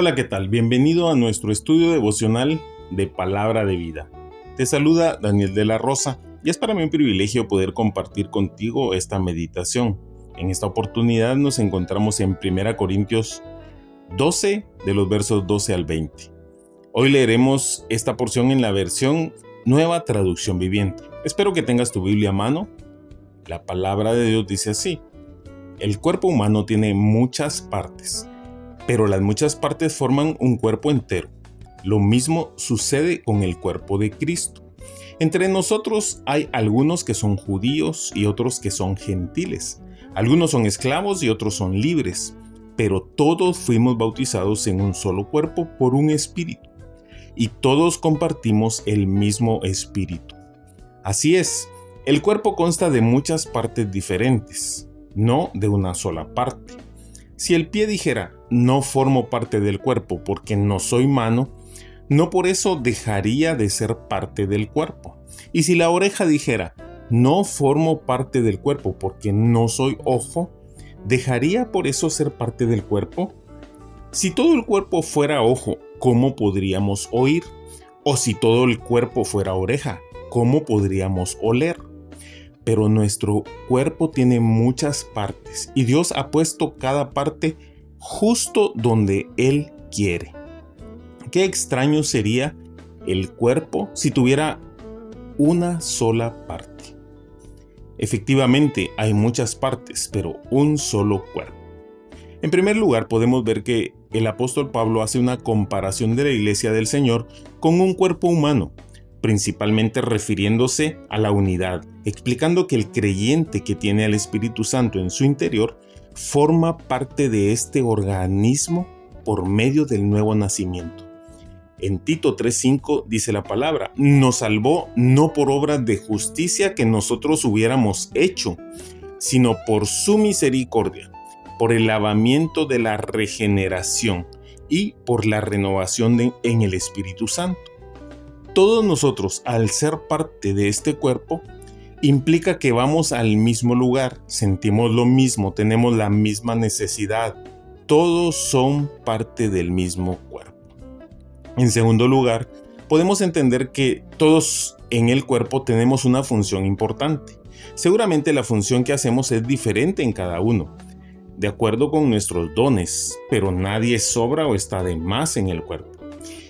Hola, ¿qué tal? Bienvenido a nuestro estudio devocional de Palabra de Vida. Te saluda Daniel de la Rosa y es para mí un privilegio poder compartir contigo esta meditación. En esta oportunidad nos encontramos en 1 Corintios 12 de los versos 12 al 20. Hoy leeremos esta porción en la versión Nueva Traducción Viviente. Espero que tengas tu Biblia a mano. La palabra de Dios dice así. El cuerpo humano tiene muchas partes pero las muchas partes forman un cuerpo entero. Lo mismo sucede con el cuerpo de Cristo. Entre nosotros hay algunos que son judíos y otros que son gentiles. Algunos son esclavos y otros son libres, pero todos fuimos bautizados en un solo cuerpo por un espíritu. Y todos compartimos el mismo espíritu. Así es, el cuerpo consta de muchas partes diferentes, no de una sola parte. Si el pie dijera, no formo parte del cuerpo porque no soy mano, no por eso dejaría de ser parte del cuerpo. Y si la oreja dijera, no formo parte del cuerpo porque no soy ojo, ¿dejaría por eso ser parte del cuerpo? Si todo el cuerpo fuera ojo, ¿cómo podríamos oír? O si todo el cuerpo fuera oreja, ¿cómo podríamos oler? pero nuestro cuerpo tiene muchas partes y Dios ha puesto cada parte justo donde Él quiere. Qué extraño sería el cuerpo si tuviera una sola parte. Efectivamente, hay muchas partes, pero un solo cuerpo. En primer lugar, podemos ver que el apóstol Pablo hace una comparación de la iglesia del Señor con un cuerpo humano principalmente refiriéndose a la unidad, explicando que el creyente que tiene al Espíritu Santo en su interior forma parte de este organismo por medio del nuevo nacimiento. En Tito 3:5 dice la palabra, nos salvó no por obras de justicia que nosotros hubiéramos hecho, sino por su misericordia, por el lavamiento de la regeneración y por la renovación en el Espíritu Santo todos nosotros, al ser parte de este cuerpo, implica que vamos al mismo lugar, sentimos lo mismo, tenemos la misma necesidad. Todos son parte del mismo cuerpo. En segundo lugar, podemos entender que todos en el cuerpo tenemos una función importante. Seguramente la función que hacemos es diferente en cada uno, de acuerdo con nuestros dones, pero nadie sobra o está de más en el cuerpo.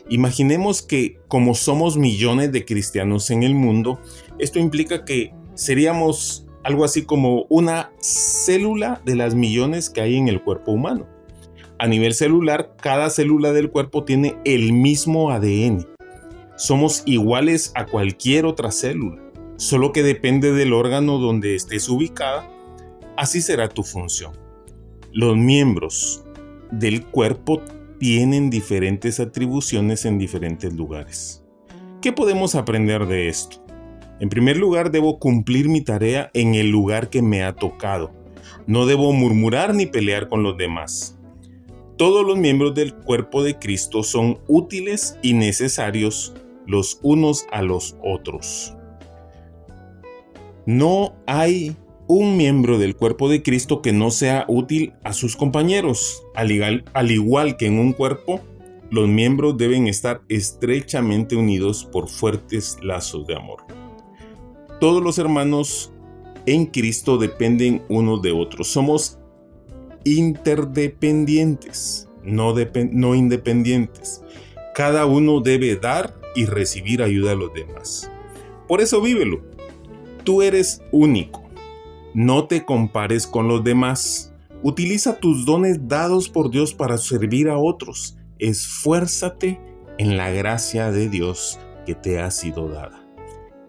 Imaginemos que como somos millones de cristianos en el mundo, esto implica que seríamos algo así como una célula de las millones que hay en el cuerpo humano. A nivel celular, cada célula del cuerpo tiene el mismo ADN. Somos iguales a cualquier otra célula, solo que depende del órgano donde estés ubicada, así será tu función. Los miembros del cuerpo tienen diferentes atribuciones en diferentes lugares. ¿Qué podemos aprender de esto? En primer lugar, debo cumplir mi tarea en el lugar que me ha tocado. No debo murmurar ni pelear con los demás. Todos los miembros del cuerpo de Cristo son útiles y necesarios los unos a los otros. No hay un miembro del cuerpo de Cristo que no sea útil a sus compañeros. Al igual, que en un cuerpo, los miembros deben estar estrechamente unidos por fuertes lazos de amor. Todos los hermanos en Cristo dependen unos de otros. Somos interdependientes, no, no independientes. Cada uno debe dar y recibir ayuda a los demás. Por eso vívelo. Tú eres único no te compares con los demás. Utiliza tus dones dados por Dios para servir a otros. Esfuérzate en la gracia de Dios que te ha sido dada.